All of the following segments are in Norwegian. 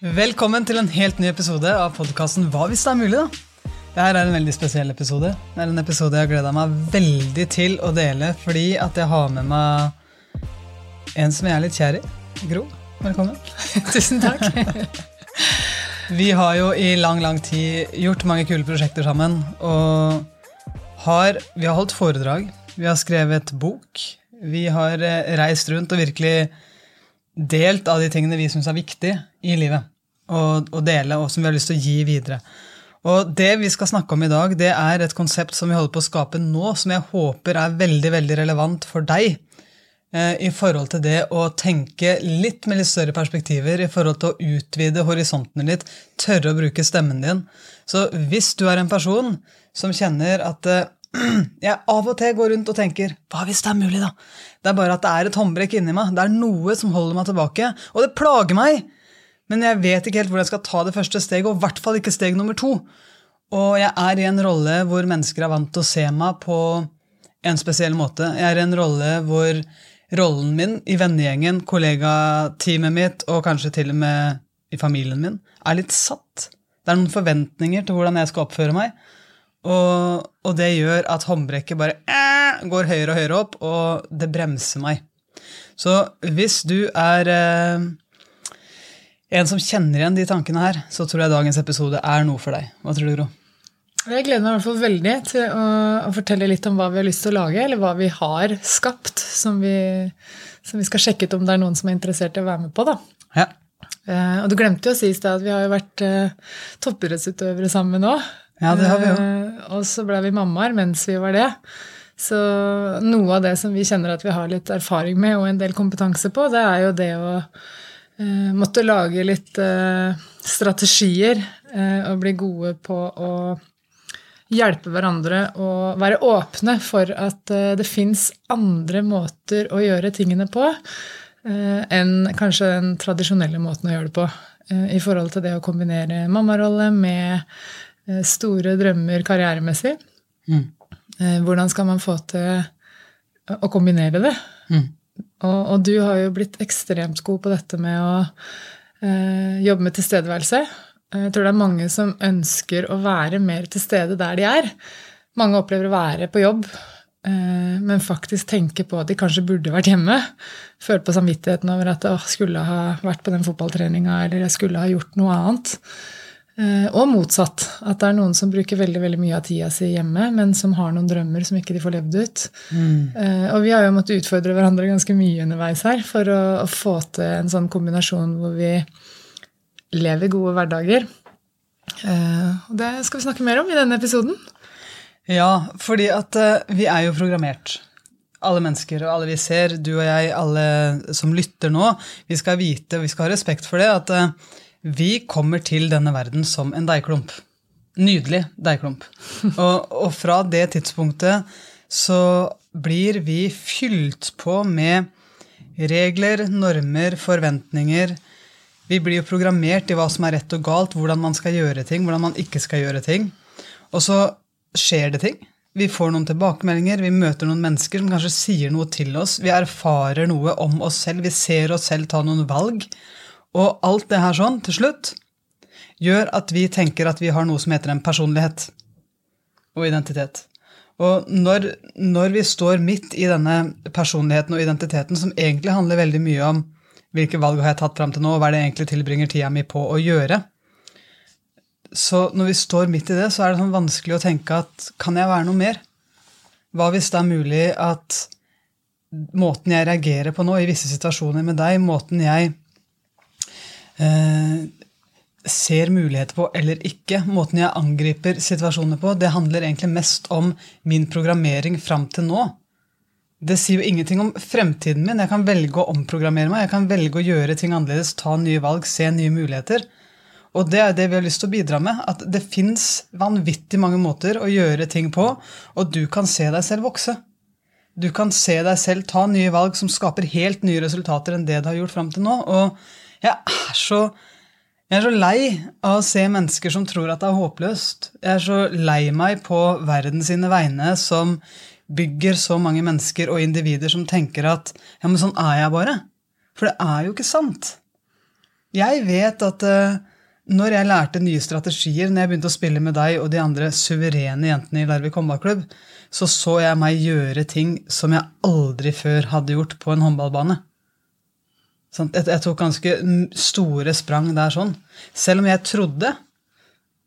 Velkommen til en helt ny episode av podkasten Hva hvis det er mulig, da? Dette er en veldig spesiell episode. Det er en episode jeg har gleda meg veldig til å dele, fordi at jeg har med meg en som jeg er litt kjær i. Gro, velkommen. Tusen takk. Vi har jo i lang, lang tid gjort mange kule prosjekter sammen. Og har, vi har holdt foredrag, vi har skrevet bok, vi har eh, reist rundt og virkelig delt av de tingene vi syns er viktige i livet. Å dele, og som vi har lyst til å gi videre. Og det vi skal snakke om i dag, det er et konsept som vi holder på å skape nå, som jeg håper er veldig veldig relevant for deg. Eh, I forhold til det å tenke litt med litt større perspektiver, i forhold til å utvide horisontene litt, tørre å bruke stemmen din. Så hvis du er en person som kjenner at eh, jeg av og til går rundt og tenker Hva hvis det er mulig, da? Det er bare at det er et håndbrekk inni meg. Det er noe som holder meg tilbake. Og det plager meg! Men jeg vet ikke helt hvordan jeg skal ta det første steget, og i hvert fall ikke steg nummer to. Og jeg er i en rolle hvor mennesker er vant til å se meg på en spesiell måte. Jeg er i en rolle hvor rollen min i vennegjengen, kollegateamet mitt og kanskje til og med i familien min er litt satt. Det er noen forventninger til hvordan jeg skal oppføre meg. Og, og det gjør at håndbrekket bare eh, går høyere og høyere opp, og det bremser meg. Så hvis du er eh, en som kjenner igjen de tankene her, så tror jeg dagens episode er noe for deg. Hva tror du, Gro? Jeg gleder meg i hvert fall veldig til å, å, fortelle litt om hva vi har lyst til å lage, eller hva vi har skapt, som vi, som vi skal sjekke ut om det er noen som er interessert i å være med på. da. Ja. Eh, og du glemte jo å si i stad at vi har jo vært eh, toppidrettsutøvere sammen nå. Ja, det har vi jo. Eh, og så ble vi mammaer mens vi var det. Så noe av det som vi kjenner at vi har litt erfaring med og en del kompetanse på, det er jo det å måtte lage litt eh, strategier eh, og bli gode på å hjelpe hverandre og være åpne for at eh, det fins andre måter å gjøre tingene på eh, enn kanskje den tradisjonelle måten å gjøre det på. I forhold til det å kombinere mammarolle med Eh, store drømmer karrieremessig. Mm. Eh, hvordan skal man få til å kombinere det? Mm. Og, og, du har jo blitt ekstremt god på dette med å eh, jobbe med tilstedeværelse. Jeg tror det er mange som ønsker å være mer til stede der de er. Mange opplever å være på jobb, eh, men faktisk tenke på at de kanskje burde vært hjemme. Føle på samvittigheten over at jeg skulle ha vært på den fotballtreninga eller jeg skulle ha gjort noe annet. Eh, og motsatt. At det er noen som bruker veldig veldig mye av tida si hjemme, men som har noen drømmer som ikke de får levd ut. Mm. Eh, og vi har jo måttet utfordre hverandre ganske mye underveis her for å, å, få til en sånn kombinasjon hvor vi lever gode hverdager. Eh, og det skal vi snakke mer om i denne episoden. Ja, fordi at vi er jo programmert. Alle mennesker og alle vi ser, du og jeg, alle som lytter nå, vi skal vite og vi skal ha respekt for det. at vi kommer til denne verden som en deigklump. Nydelig deigklump. Og, og, fra det tidspunktet så blir vi fylt på med regler, normer, forventninger. Vi blir jo programmert i hva som er rett og galt, hvordan man skal gjøre ting, hvordan man ikke skal gjøre ting. Og så skjer det ting. Vi får noen tilbakemeldinger, vi møter noen mennesker som kanskje sier noe til oss. Vi erfarer noe om oss selv, vi ser oss selv ta noen valg. Og alt det her sånn, til slutt, gjør at vi tenker at vi har noe som heter en personlighet og identitet. Og når, når, vi står midt i denne personligheten og identiteten, som egentlig handler veldig mye om hvilke valg har jeg tatt fram til nå, og hva er det egentlig tilbringer tida mi på å gjøre, så når vi står midt i det, så er det sånn vanskelig å tenke at kan jeg være noe mer? Hva hvis det er mulig at måten jeg reagerer på nå i visse situasjoner med deg, måten jeg eh, ser muligheter på eller ikke. Måten jeg angriper situasjoner på, det handler egentlig mest om min programmering fram til nå. Det sier jo ingenting om fremtiden min. Jeg kan velge å omprogrammere meg, jeg kan velge å gjøre ting annerledes, ta nye valg, se nye muligheter. Og det er det vi har lyst til å bidra med. At det fins vanvittig mange måter å gjøre ting på, og du kan se deg selv vokse. Du kan se deg selv ta nye valg som skaper helt nye resultater enn det du har gjort fram til nå. Og jeg er så jeg er så lei av å se mennesker som tror at det er håpløst. Jeg er så lei meg på verden sine vegne som bygger så mange mennesker og individer som tenker at ja, men sånn er jeg bare. For det er jo ikke sant. Jeg vet at uh, når jeg lærte nye strategier, når jeg begynte å spille med deg og de andre suverene jentene i Larvik håndballklubb, så så jeg meg gjøre ting som jeg aldri før hadde gjort på en håndballbane. Jeg tok ganske store sprang der sånn. Selv om jeg trodde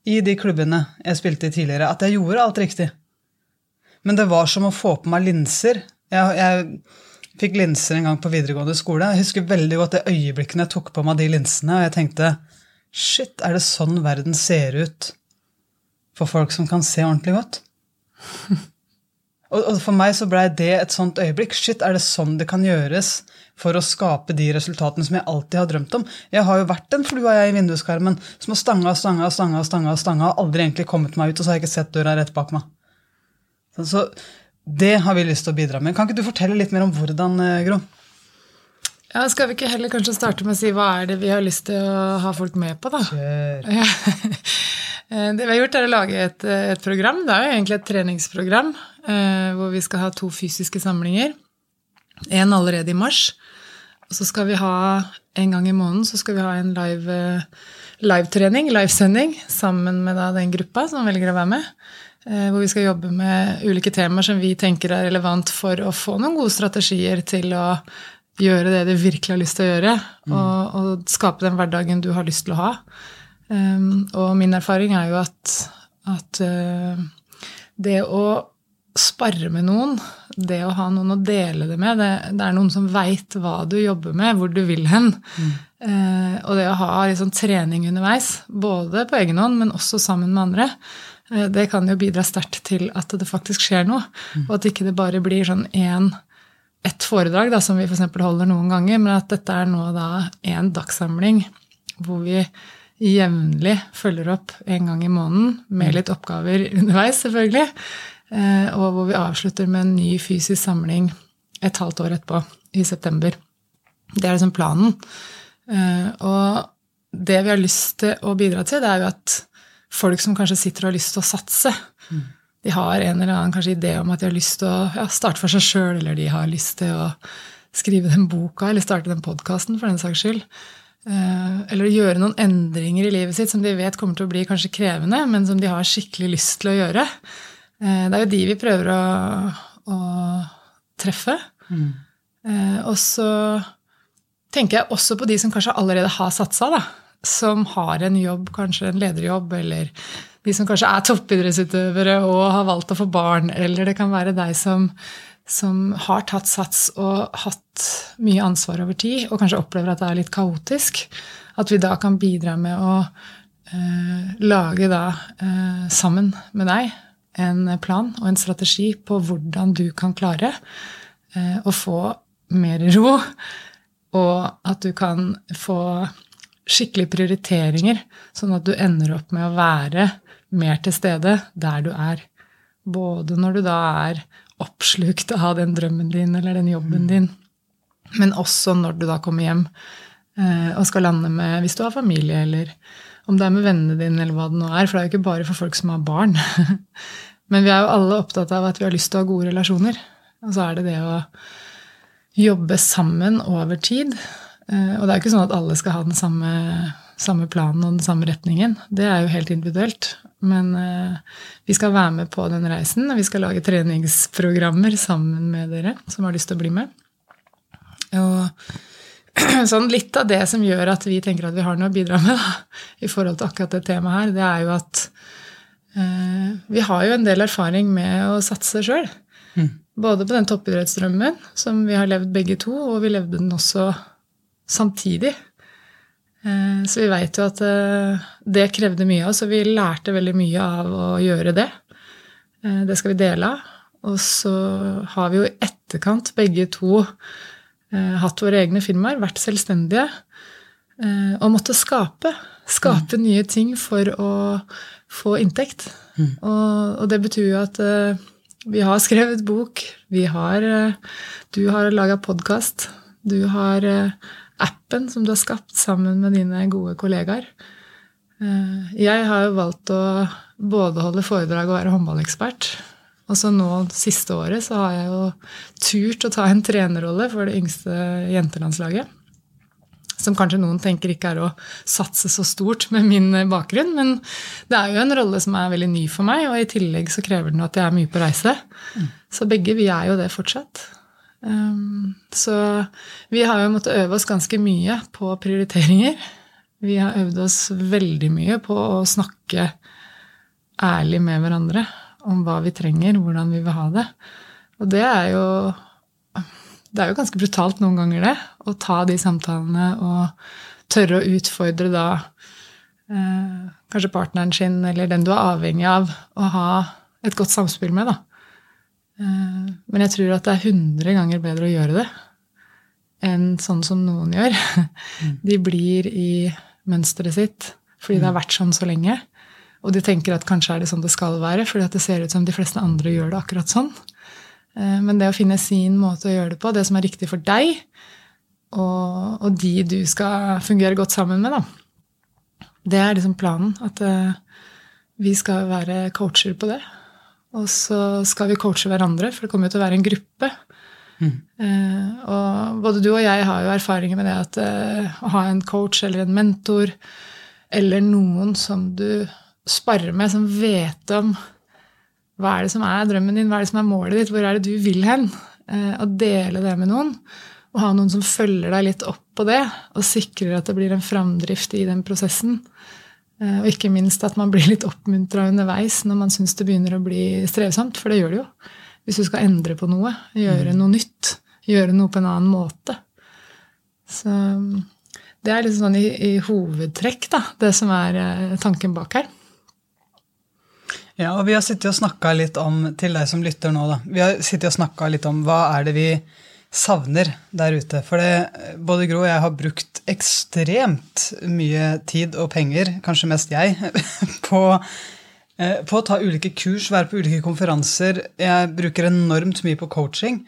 i de klubbene jeg spilte i tidligere, at jeg gjorde alt riktig. Men det var som å få på meg linser. Jeg, jeg fikk linser en gang på videregående skole. Jeg husker veldig godt det øyeblikket jeg tok på meg de linsene, og jeg tenkte Shit, er det sånn verden ser ut for folk som kan se ordentlig godt? og, for meg så blei det et sånt øyeblikk. Shit, er det sånn det kan gjøres for å skape de resultatene som jeg alltid har drømt om? Jeg har jo vært den flua jeg i vinduskarmen som har stanga og stanga og stanga, stanga, stanga, og aldri egentlig kommet meg ut, og så har jeg ikke sett døra rett bak meg. Så det har vi lyst til å bidra med. Kan ikke du fortelle litt mer om hvordan, eh, Gro? Ja, Skal vi ikke heller kanskje starte med å si hva er det vi har lyst til å ha folk med på, da? Kjør. Ja. Det vi har gjort, er å lage et, et, program. Det er jo egentlig et treningsprogram eh, hvor vi skal ha to fysiske samlinger. En allerede i mars. Og så skal vi ha en gang i måneden så skal vi ha en live, live-trening, livesending, sammen med da, den gruppa som velger å være med. Eh, hvor vi skal jobbe med ulike temaer som vi tenker er relevant for å få noen gode strategier til å gjøre det du virkelig har lyst til å gjøre, mm. og, og, skape den hverdagen du har lyst til å ha. Um, og min erfaring er jo at, at uh, det å spare med noen, det å ha noen å dele det med, det, det er noen som veit hva du jobber med, hvor du vil hen. Mm. Eh, og det å ha liksom, trening underveis, både på egen hånd, men også sammen med andre, eh, det kan jo bidra sterkt til at det faktisk skjer noe. Mm. Og at ikke det bare blir sånn én ett foredrag da, som vi f.eks. holder noen ganger, men at dette er nå da en dagssamling hvor vi jevnlig følger opp en gang i måneden med litt oppgaver underveis, selvfølgelig. Eh, og hvor vi avslutter med en ny fysisk samling et halvt år etterpå, i september. Det er liksom planen. Eh, og det vi har lyst til å bidra til, det er jo at folk som kanskje sitter og har lyst til å satse, mm de har en eller annen kanskje idé om at de har lyst til å ja, starte for seg sjøl, eller de har lyst til å skrive den boka, eller starte den podkasten, for den saks skyld. Eh, eller gjøre noen endringer i livet sitt som de vet kommer til å bli kanskje krevende, men som de har skikkelig lyst til å gjøre. Eh, det er jo de vi prøver å, å treffe. Mm. Eh, og så tenker jeg også på de som kanskje allerede har satsa, da. Som har en jobb, kanskje en lederjobb, eller de som kanskje er toppidrettsutøvere og har valgt å få barn, eller det kan være deg som, som har tatt sats og hatt mye ansvar over tid, og kanskje opplever at det er litt kaotisk. At vi da kan bidra med å eh, lage da, eh, sammen med deg, en plan og en strategi på hvordan du kan klare eh, å få mer ro, og at du kan få skikkelige prioriteringer, sånn at du ender opp med å være mer til stede der du er. Både når du da er oppslukt av den drømmen din eller den jobben din, men også når du da kommer hjem eh, og skal lande med Hvis du har familie, eller om det er med vennene dine, eller hva det nå er. For det er jo ikke bare for folk som har barn. men vi er jo alle opptatt av at vi har lyst til å ha gode relasjoner. Og så er det det å jobbe sammen over tid. Eh, og det er jo ikke sånn at alle skal ha den samme, samme planen og den samme retningen. Det er jo helt individuelt. Men uh, vi skal være med på den reisen, og vi skal lage treningsprogrammer sammen med dere som har lyst til å bli med. Og sånn litt av det som gjør at vi tenker at vi har noe å bidra med da, i forhold til akkurat det temaet her, det er jo at eh, vi har jo en del erfaring med å satse sjøl. Mm. Både på den toppidrettsdrømmen som vi har levd begge to, og vi levde den også samtidig. Eh, så vi veit jo at eh, det krevde mye av oss, og vi lærte veldig mye av å gjøre det. Eh, det skal vi dele av. Og så har vi jo i etterkant begge to hatt våre egne firmaer, vært selvstendige, og måtte skape. Skape mm. nye ting for å få inntekt. Mm. Og, og, det betyr jo at vi har skrevet bok, vi har Du har laga podkast, du har appen som du har skapt sammen med dine gode kollegaer. Eh, jeg har jo valgt å både holde foredrag og være håndballekspert. Og så nå siste året så har jeg jo turt å ta en trenerrolle for det yngste jentelandslaget. Som kanskje noen tenker ikke er å satse så stort med min bakgrunn. Men det er jo en rolle som er veldig ny for meg, og i tillegg så krever den at jeg er mye på reise. Mm. Så begge vi er jo det fortsatt. Um, så vi har jo måttet øve oss ganske mye på prioriteringer. Vi har øvd oss veldig mye på å snakke ærlig med hverandre om hva vi trenger, hvordan vi vil ha det. Og det er jo det er jo ganske brutalt noen ganger, det. Å ta de samtalene og tørre å utfordre da eh, kanskje partneren sin eller den du er avhengig av å ha et godt samspill med. da. Eh, men jeg tror at det er 100 ganger bedre å gjøre det enn sånn som noen gjør. Mm. De blir i mønsteret sitt fordi det har vært sånn så lenge. Og de tenker at kanskje er det sånn det skal være, fordi det ser ut som de fleste andre gjør det akkurat sånn. Eh, men det å finne sin måte å gjøre det på, det som er riktig for deg, og, og de du skal fungere godt sammen med, da, det er liksom planen. At uh, vi skal være coacher på det. Og så skal vi coache hverandre, for det kommer jo til å være en gruppe. Mm. Uh, og både du og jeg har jo erfaringer med det at uh, å ha en coach eller en mentor eller noen som du sparer med, som vet om hva er det som er drømmen din, hva er det som er målet ditt, hvor er det du vil hen? Eh, og dele det med noen. Og ha noen som følger deg litt opp på det, og sikrer at det blir en framdrift i den prosessen. Eh, og ikke minst at man blir litt oppmuntra underveis når man syns det begynner å bli strevsomt, for det gjør det jo. Hvis du skal endre på noe, gjøre mm. noe nytt, gjøre noe på en annen måte. Så det er litt sånn i, i hovedtrekk, da, det som er eh, tanken bak her. Ja, og vi har sittet og snakka litt om, til deg som lytter nå, da. Vi har sittet og snakka litt om hva er det vi savner der ute. For det, både Gro og jeg har brukt ekstremt mye tid og penger, kanskje mest jeg, på, eh, på å ta ulike kurs, være på ulike konferanser. Jeg bruker enormt mye på coaching.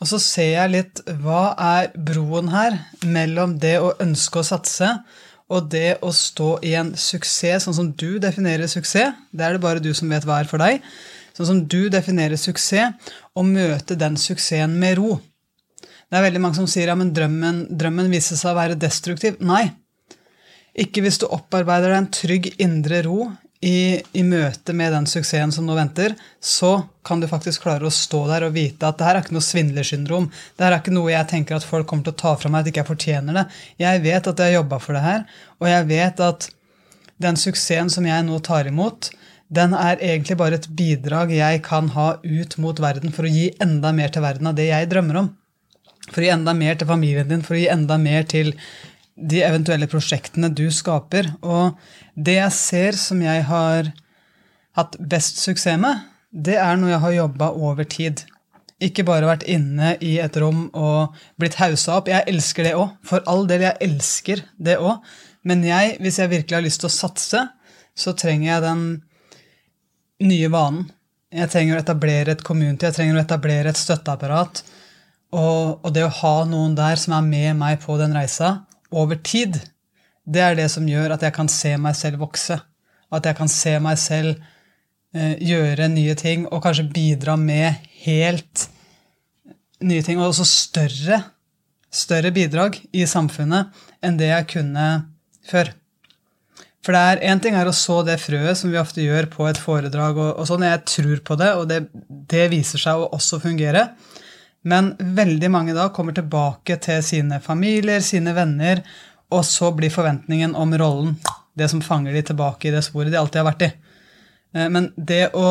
Og så ser jeg litt hva er broen her mellom det å ønske å satse og det å stå i en suksess sånn som du definerer suksess, det er det bare du som vet hva er for deg, sånn som du definerer suksess, og møte den suksessen med ro. Det er veldig mange som sier ja, men drømmen, drømmen viser seg å være destruktiv. Nei. Ikke hvis du opparbeider deg en trygg indre ro i, i møte med den suksessen som nå venter, så kan du faktisk klare å stå der og vite at det her er ikke noe svindlersyndrom. Det her er ikke noe jeg tenker at folk kommer til å ta fra meg at ikke jeg fortjener det. Jeg vet at jeg har jobba for det her, og jeg vet at den suksessen som jeg nå tar imot, den er egentlig bare et bidrag jeg kan ha ut mot verden for å gi enda mer til verden av det jeg drømmer om. For å gi enda mer til familien din, for å gi enda mer til de eventuelle prosjektene du skaper. Og det jeg ser som jeg har hatt best suksess med, det er når jeg har jobba over tid. Ikke bare vært inne i et rom og blitt haussa opp. Jeg elsker det òg. For all del, jeg elsker det òg. Men jeg, hvis jeg virkelig har lyst til å satse, så trenger jeg den nye vanen. Jeg trenger å etablere et community, jeg trenger å etablere et støtteapparat. Og, og det å ha noen der som er med meg på den reisa, over tid, det er det som gjør at jeg kan se meg selv vokse. At jeg kan se meg selv eh, gjøre nye ting og kanskje bidra med helt nye ting. Og også større, større bidrag i samfunnet enn det jeg kunne før. For det er Én ting er å så det frøet, som vi ofte gjør på et foredrag. og, og sånn, Jeg tror på det, og det, det viser seg å også fungere. Men veldig mange da kommer tilbake til sine familier, sine venner, og så blir forventningen om rollen det som fanger de tilbake i det sporet de alltid har vært i. Eh, men det å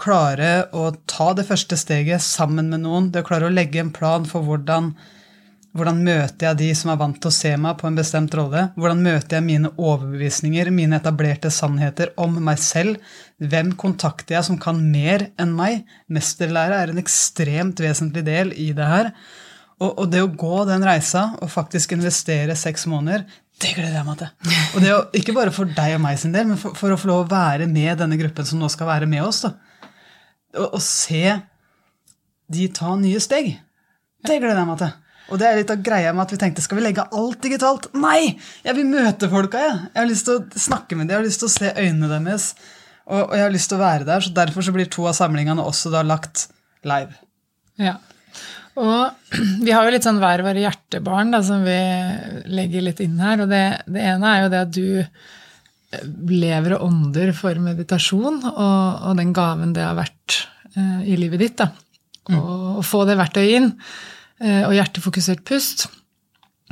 klare å ta det første steget sammen med noen, det å klare å legge en plan for hvordan hvordan møter jeg de som er vant til å se meg på en bestemt rolle? Hvordan møter jeg mine overbevisninger, mine etablerte sannheter om meg selv? Hvem kontakter jeg som kan mer enn meg? Mesterlære er en ekstremt vesentlig del i det her. Og, og det å gå den reisa og faktisk investere seks måneder, det gleder jeg meg til. Og det å, Ikke bare for deg og meg sin del, men for, for å få lov å være med denne gruppen som nå skal være med oss. da. Og, og se de ta nye steg. Det gleder jeg meg til. Og det er litt av greia med at vi tenkte skal vi legge alt digitalt? Nei! Jeg vil møte folka. Jeg Jeg har lyst til å snakke med dem, jeg har lyst til å se øynene deres. Og, og jeg har lyst til å være der, så derfor så blir to av samlingene også da lagt live. Ja. Og vi har jo litt sånn hver våre hjertebarn da, som vi legger litt inn her. Og det, det, ene er jo det at du eh, lever og ånder for meditasjon, og, og den gaven det har vært uh, i livet ditt. da. Mm. Å få det verktøyet inn, og hjertefokusert pust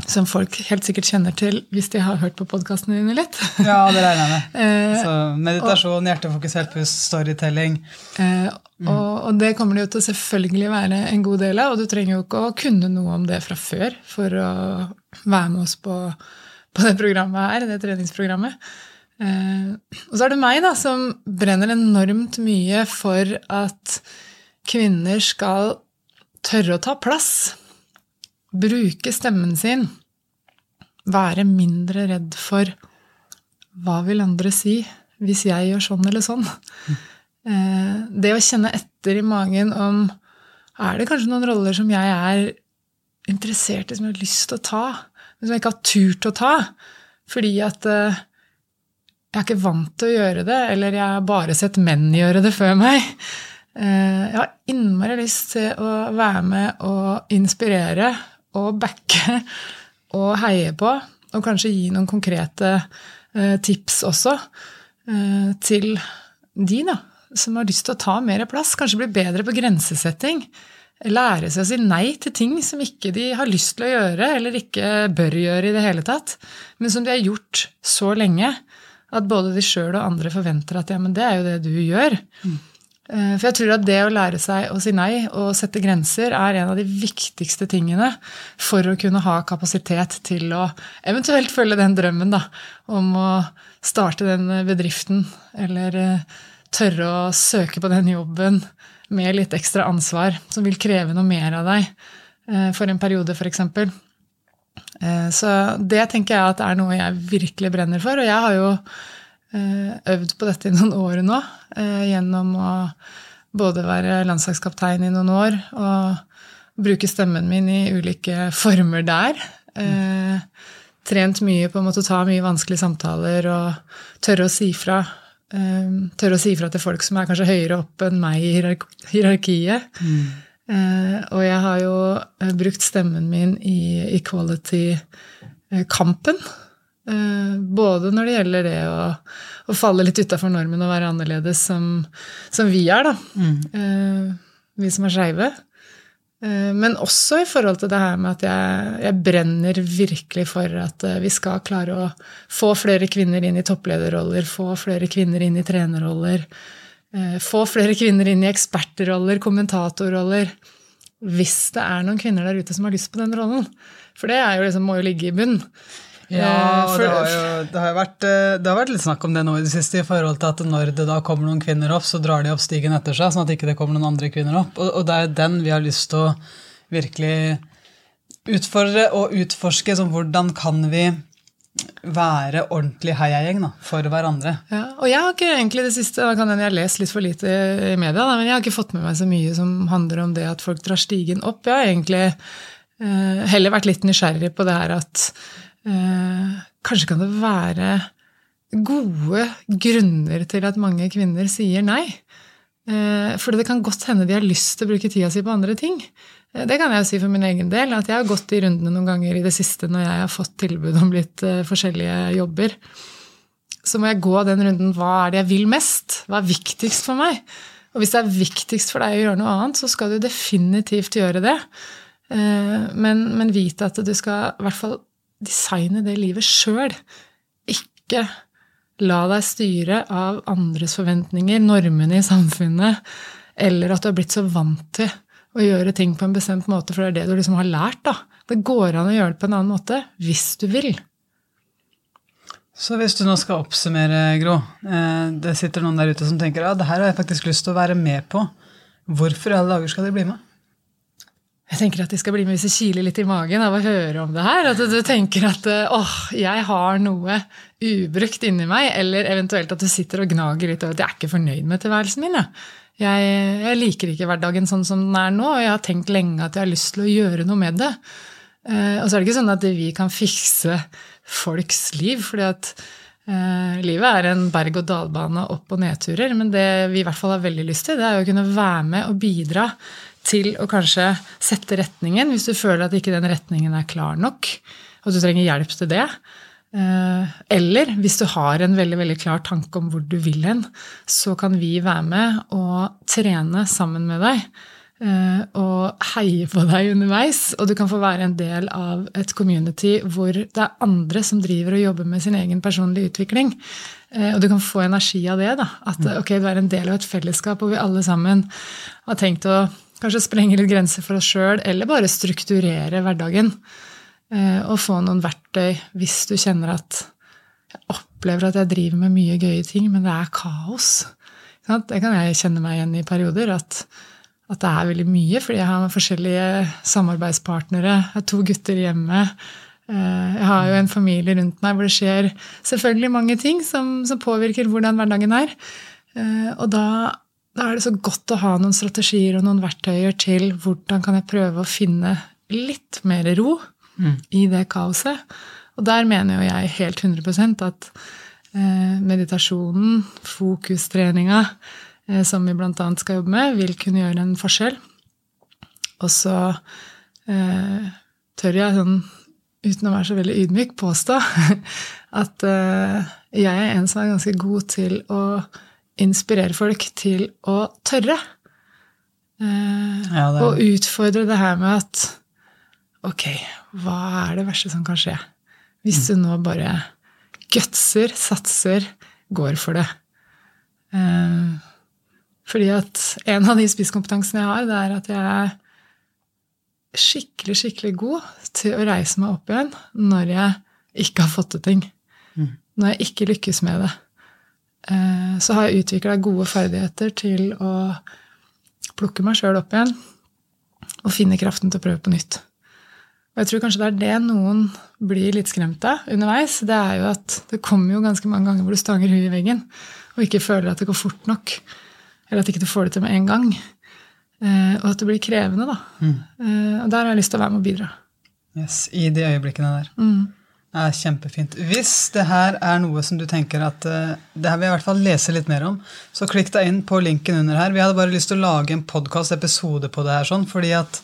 som folk helt sikkert kjenner til hvis de har hørt på podkastene dine litt. ja, det regner jeg med. Eh, Så meditasjon, hjertefokusert pust, storytelling. Eh, mm. og, det kommer det jo til å selvfølgelig være en god del av, og du trenger jo ikke å kunne noe om det fra før for å være med oss på, på det programmet her, det treningsprogrammet. Eh, og så er det meg, da, som brenner enormt mye for at kvinner skal tørre å ta plass bruke stemmen sin, være mindre redd for hva vil andre si hvis jeg gjør sånn eller sånn. Mm. Det å kjenne etter i magen om er det kanskje noen roller som jeg er interessert i, som jeg har lyst til å ta, men som jeg ikke har turt å ta fordi at eh, jeg er ikke vant til å gjøre det, eller jeg har bare sett menn gjøre det før meg. Eh, jeg har innmari lyst til å være med og inspirere og backe og heie på, og kanskje gi noen konkrete eh, tips også eh, til de da, som har lyst til å ta mer plass, kanskje bli bedre på grensesetting. Lære seg å si nei til ting som ikke de har lyst til å gjøre, eller ikke bør gjøre i det hele tatt, men som de har gjort så lenge at både de sjøl og andre forventer at ja, men det er jo det du gjør. Mm. Eh, for jeg tror at det å lære seg å si nei og sette grenser er en av de viktigste tingene for å kunne ha kapasitet til å eventuelt følge den drømmen da, om å starte den bedriften, eller eh, tørre å søke på den jobben med litt ekstra ansvar, som vil kreve noe mer av deg eh, for en periode, f.eks. Så det tenker jeg at er noe jeg virkelig brenner for. Og jeg har jo øvd på dette i noen år nå, eh, gjennom å både være landslagskaptein i noen år og bruke stemmen min i ulike former der. Eh, trent mye på å måtte ta mye vanskelige samtaler og tørre å si fra. Tørre å si fra til folk som er kanskje høyere opp enn meg i hierarkiet. Mm. Og jeg har jo brukt stemmen min i equality-kampen. Eh, både når det gjelder det å, å falle litt utafor normen og være annerledes, som, som vi er, da. Mm. Eh, vi som er skeive. Eh, men også i forhold til det her med at jeg, jeg, brenner virkelig for at vi skal klare å få flere kvinner inn i topplederroller, få flere kvinner inn i trenerroller, få flere kvinner inn i ekspertroller, kommentatorroller. Hvis det er noen kvinner der ute som har lyst på den rollen. For det jo liksom, må jo ligge i bunn. Ja, og det har jo det har vært, eh, det har vært litt snakk om det nå i det siste, i forhold til at når det da kommer noen kvinner opp, så drar de opp stigen etter seg, sånn at ikke det ikke kommer noen andre kvinner opp. Og, og det er den vi har lyst til å virkelig utfordre og utforske. Som hvordan kan vi være ordentlig heiagjeng for hverandre. Ja, og jeg har ikke egentlig det siste, da kan jeg har lest litt for lite i media, da, men jeg har ikke fått med meg så mye som handler om det at folk drar stigen opp. Jeg har egentlig eh, heller vært litt nysgjerrig på det her at Eh, kanskje kan det være gode grunner til at mange kvinner sier nei. Eh, for det kan godt hende de har lyst til å bruke tida si på andre ting. Eh, det kan jeg jo si for min egen del, at jeg har gått de rundene noen ganger i det siste når jeg har fått tilbud om litt forskjellige jobber. Så må jeg gå den runden. Hva er det jeg vil mest? Hva er viktigst for meg? Og hvis det er viktigst for deg å gjøre noe annet, så skal du definitivt gjøre det. Men, men vite at du skal i hvert fall designe det livet sjøl. Ikke la deg styre av andres forventninger, normene i samfunnet, eller at du har blitt så vant til å gjøre ting på en bestemt måte, for det er det du liksom har lært. da. Det går an å gjøre det på en annen måte hvis du vil. Så hvis du nå skal oppsummere, Gro eh, Det sitter noen der ute som tenker ja, det her har jeg faktisk lyst til å være med på. Hvorfor i alle dager skal de bli med? Jeg tenker at de skal bli med hvis det kiler litt i magen av å høre om det her. At du tenker at eh, åh, jeg har noe ubrukt inni meg. Eller eventuelt at du sitter og gnager litt over at jeg er ikke fornøyd med tilværelsen min. Jeg, jeg, liker ikke hverdagen sånn som den er nå, og jeg har tenkt lenge at jeg har lyst til å gjøre noe med det. Uh, og så er det ikke sånn at vi kan fikse folks liv. fordi at uh, livet er en berg-og-dal-bane, opp- og nedturer. Men det vi i hvert fall har veldig lyst til, det er å kunne være med og bidra til å kanskje sette retningen, hvis du føler at ikke den retningen er klar nok, og du trenger hjelp til det. Eh, eller hvis du har en veldig veldig klar tanke om hvor du vil hen, så kan vi være med og trene sammen med deg Eh, og heie på deg underveis. Og du kan få være en del av et community hvor det er andre som driver og jobber med sin egen personlige utvikling. Eh, og du kan få energi av det. da, At mm. ok, du er en del av et fellesskap hvor vi alle sammen har tenkt å kanskje sprenge litt grenser for oss sjøl, eller bare strukturere hverdagen. Eh, og få noen verktøy hvis du kjenner at jeg opplever at jeg driver med mye gøye ting, men det er kaos. Det kan jeg kjenne meg igjen i perioder. at at det er veldig mye, fordi jeg har forskjellige samarbeidspartnere. Jeg har to gutter hjemme. Eh, jeg har jo en familie rundt meg hvor det skjer selvfølgelig mange ting som, som påvirker hvordan hverdagen er. Eh, og da, da, er det så godt å ha noen strategier og noen verktøyer til hvordan kan jeg prøve å finne litt mer ro mm. i det kaoset. Og der mener jo jeg helt 100 at eh, meditasjonen, fokustreninga, Eh, som vi bl.a. skal jobbe med, vil kunne gjøre en forskjell. Og så eh, tør jeg, sånn, uten å være så veldig ydmyk, påstå at eh, jeg er en som er ganske god til å inspirere folk til å tørre. Eh, ja, det... Og utfordre det her med at Ok, hva er det verste som kan skje? Hvis du nå bare gutser, satser, går for det. Eh, fordi at en av de spisskompetansene jeg har, det er at jeg er skikkelig, skikkelig god til å reise meg opp igjen når jeg ikke har fått til ting. Mm. Når jeg ikke lykkes med det. Eh, så har jeg utvikla gode ferdigheter til å plukke meg sjøl opp igjen og finne kraften til å prøve på nytt. Og jeg tror kanskje det er det noen blir litt skremt av underveis. Det er jo at det kommer jo ganske mange ganger hvor du stanger huet i veggen og ikke føler at det går fort nok. Eller at ikke du får det til med en gang. Eh, og at det blir krevende, da. Mm. Eh, og der har jeg lyst til å være med og bidra. Yes, I de øyeblikkene der. Mm. Det er kjempefint. Hvis det her er noe som du tenker at uh, det her vil jeg i hvert fall lese litt mer om, så klikk deg inn på linken under her. Vi hadde bare lyst til å lage en podkast-episode på det her, sånn, fordi at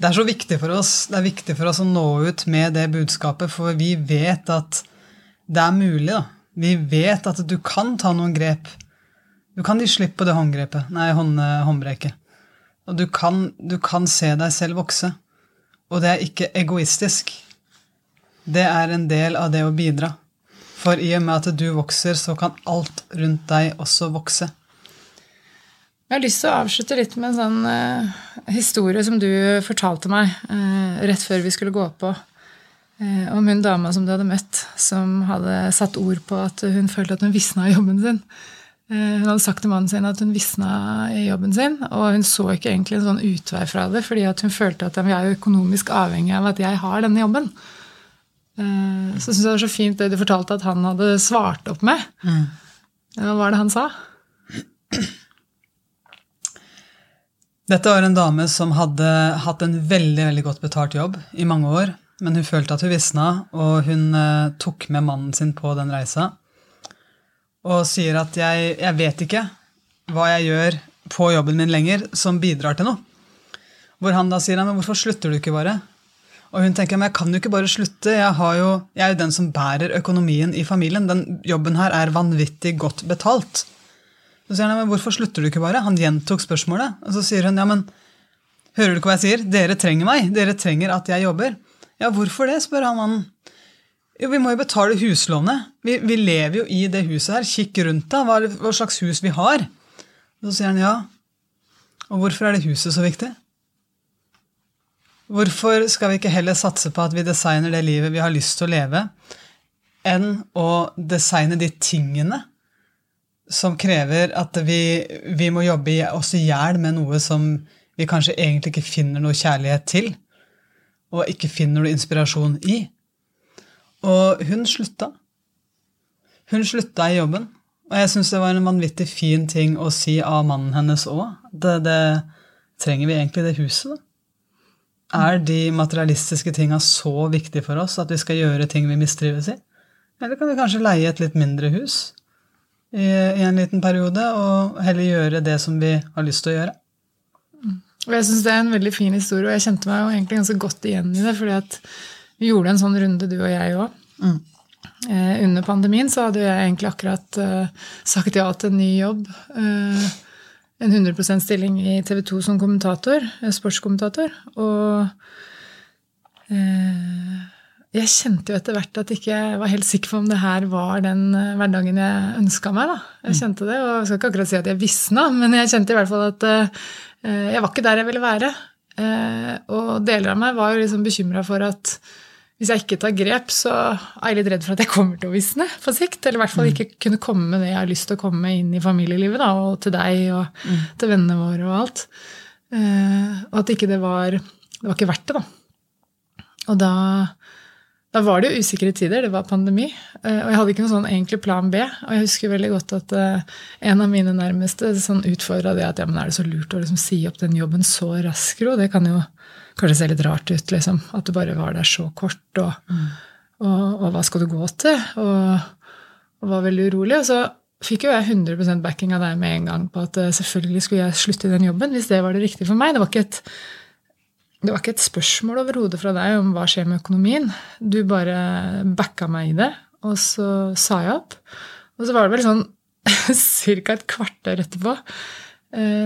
det er så viktig for oss. Det er viktig for oss å nå ut med det budskapet, for vi vet at det er mulig. da. Vi vet at du kan ta noen grep du kan gi slipp på det håndgrepet, nei, hånd, håndbreket. Og du kan, du kan se deg selv vokse. Og det er ikke egoistisk. Det er en del av det å bidra. For i og med at du vokser, så kan alt rundt deg også vokse. Jeg har lyst til å avslutte litt med en sånn uh, historie som du fortalte meg uh, rett før vi skulle gå på. Uh, om hun dama som du hadde møtt, som hadde satt ord på at hun følte at hun visna i jobben sin. Hun hadde sagt til mannen sin at hun visna i jobben sin, og hun så ikke egentlig en sånn utvei fra det, fordi hun følte at vi er økonomisk avhengig av at jeg har denne jobben. Eh, så syns jeg det var så fint det du fortalte at han hadde svart opp med. Mm. Hva var det han sa? Dette var en dame som hadde hatt en veldig veldig godt betalt jobb i mange år. Men hun følte at hun visna, og hun eh, tok med mannen sin på den reisa og sier at jeg, jeg, vet ikke hva jeg gjør på jobben min lenger som bidrar til noe. Hvor han da sier men hvorfor slutter du ikke bare? Og hun tenker men jeg kan jo ikke bare slutte, jeg, jo, jeg er jo den som bærer økonomien i familien. Den jobben her er vanvittig godt betalt. Så sier han men hvorfor slutter du ikke bare? Han gjentok spørsmålet. Og så sier hun ja, men hører du ikke hva jeg sier? Dere trenger meg. Dere trenger at jeg jobber. Ja, hvorfor det? spør han mannen. Jo, vi må jo betale huslånet. Vi, vi, lever jo i det huset her. Kikk rundt deg. Hva, hva, slags hus vi har. Så sier han ja. Og hvorfor er det huset så viktig? Hvorfor skal vi ikke heller satse på at vi designer det livet vi har lyst til å leve, enn å designe de tingene som krever at vi, vi må jobbe oss i hjel med noe som vi kanskje egentlig ikke finner noe kjærlighet til, og ikke finner noe inspirasjon i? Og hun slutta. Hun slutta i jobben. Og jeg syns det var en vanvittig fin ting å si av mannen hennes òg. Det, det, trenger vi egentlig det huset, da? Er de materialistiske tinga så viktige for oss at vi skal gjøre ting vi mistrives i? Eller kan vi kanskje leie et litt mindre hus i, i en liten periode og heller gjøre det som vi har lyst til å gjøre? Og jeg syns det er en veldig fin historie, og jeg kjente meg jo egentlig ganske godt igjen i det. fordi at vi gjorde en sånn runde, du og jeg òg. Mm. Eh, under pandemien så hadde jeg egentlig akkurat eh, sagt ja til en ny jobb. Eh, en 100% stilling i TV 2 som kommentator, eh, sportskommentator. Og eh, jeg kjente jo etter hvert at jeg ikke var helt sikker på om det her var den eh, hverdagen jeg ønska meg. da. Jeg mm. kjente det, og jeg skal ikke akkurat si at jeg visna, men jeg kjente i hvert fall at uh, jeg var ikke der jeg ville være. Og deler av meg var jo liksom bekymra for at hvis jeg ikke tar grep, så er jeg litt redd for at jeg kommer til å visne på sikt. Eller i hvert fall mm. ikke kunne komme med det jeg har lyst til å komme med inn i familielivet, da, og til deg og mm. til vennene våre og alt. Uh, og at ikke det var Det var ikke verdt det, da. Og da da var det jo usikre tider, det var pandemi. Uh, og jeg hadde ikke noen sånn egentlig plan B. Og jeg husker veldig godt at uh, en av mine nærmeste sånn utfordra det at ja, men er det så lurt å liksom si opp den jobben så raskt, Gro? Det kan jo kanskje ser litt rart ut, liksom. At du bare var der så kort, og, mm. og, og hva skal du gå til? Og, og var veldig urolig. Og så fikk jo jeg 100% backing av deg med en gang på at eh, selvfølgelig skulle jeg slutte i den jobben hvis det var det riktige for meg. Det var ikke et det var ikke et spørsmål overhodet fra deg om hva skjer med økonomien. Du bare backa meg i det, og så sa jeg opp. Og så var det vel sånn ca. et kvarter etterpå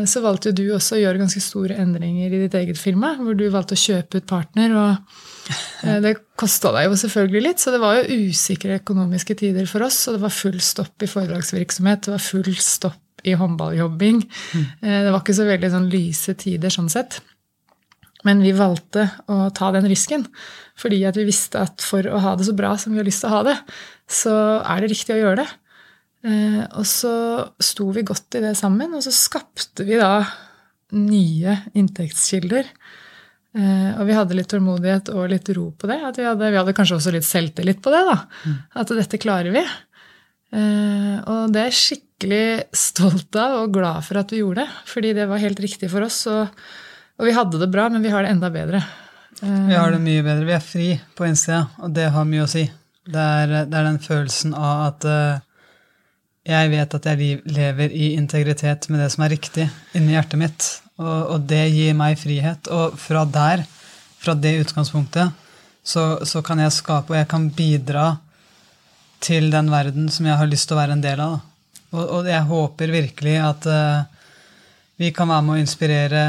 så valgte du også å gjøre ganske store endringer i ditt eget firma, hvor du valgte å kjøpe ut partner. og eh, Det kosta deg jo selvfølgelig litt, så det var jo usikre økonomiske tider for oss. Og det var full stopp i foredragsvirksomhet, det var full stopp i håndballjobbing. Mm. Eh, det var ikke så veldig sånn lyse tider sånn sett. Men vi valgte å ta den risken fordi at vi visste at for å ha det så bra som vi har lyst til å ha det, så er det riktig å gjøre det. Eh, og så sto vi godt i det sammen, og så skapte vi da nye inntektskilder. Eh, og vi hadde litt tålmodighet og litt ro på det. At vi, hadde, vi hadde kanskje også litt selvtillit på det. da, mm. At dette klarer vi. Eh, og det er jeg skikkelig stolt av og glad for at vi gjorde det. Fordi det var helt riktig for oss. og og vi hadde det bra, men vi har det enda bedre. Vi har det mye bedre. Vi er fri på innsida, og det har mye å si. Det er, det er den følelsen av at jeg vet at jeg lever i integritet med det som er riktig, inni hjertet mitt. Og, og, det gir meg frihet. Og fra der, fra det utgangspunktet, så, så, kan jeg skape, og jeg kan bidra til den verden som jeg har lyst til å være en del av. Og, og jeg håper virkelig at uh, vi kan være med å inspirere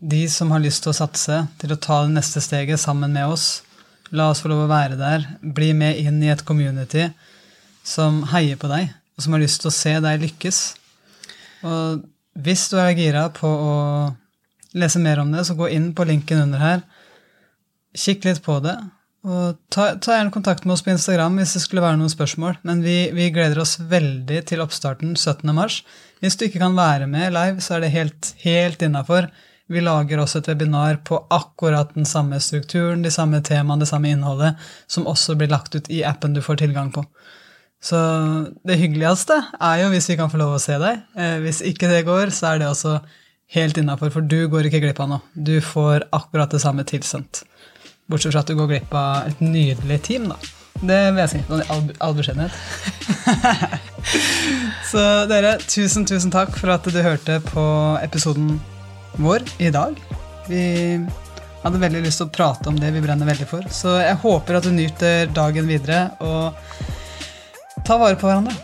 de som har lyst til å satse, til å ta det neste steget sammen med oss. La oss få lov å være der. Bli med inn i et community som heier på deg, og som har lyst til å se deg lykkes. Og hvis du er gira på å lese mer om det, så gå inn på linken under her. Kikk litt på det. Og ta, ta, gjerne kontakt med oss på Instagram hvis det skulle være noen spørsmål. Men vi, vi gleder oss veldig til oppstarten 17.3. Hvis du ikke kan være med live, så er det helt, helt innafor. Vi lager også et webinar på akkurat den samme strukturen, de samme temaene, det samme innholdet, som også blir lagt ut i appen du får tilgang på. Så det hyggeligste er jo hvis vi kan få lov å se deg. Eh, hvis ikke det går, så er det også helt innafor, for du går ikke glipp av noe. Du får akkurat det samme tilsendt. Bortsett fra at du går glipp av et nydelig team, da. Det vil jeg si. I all, all beskjedenhet. Så dere, tusen, tusen takk for at du hørte på episoden vår i dag. Vi hadde veldig lyst til å prate om det vi brenner veldig for. Så jeg håper at du nyter dagen videre, og ta vare på hverandre.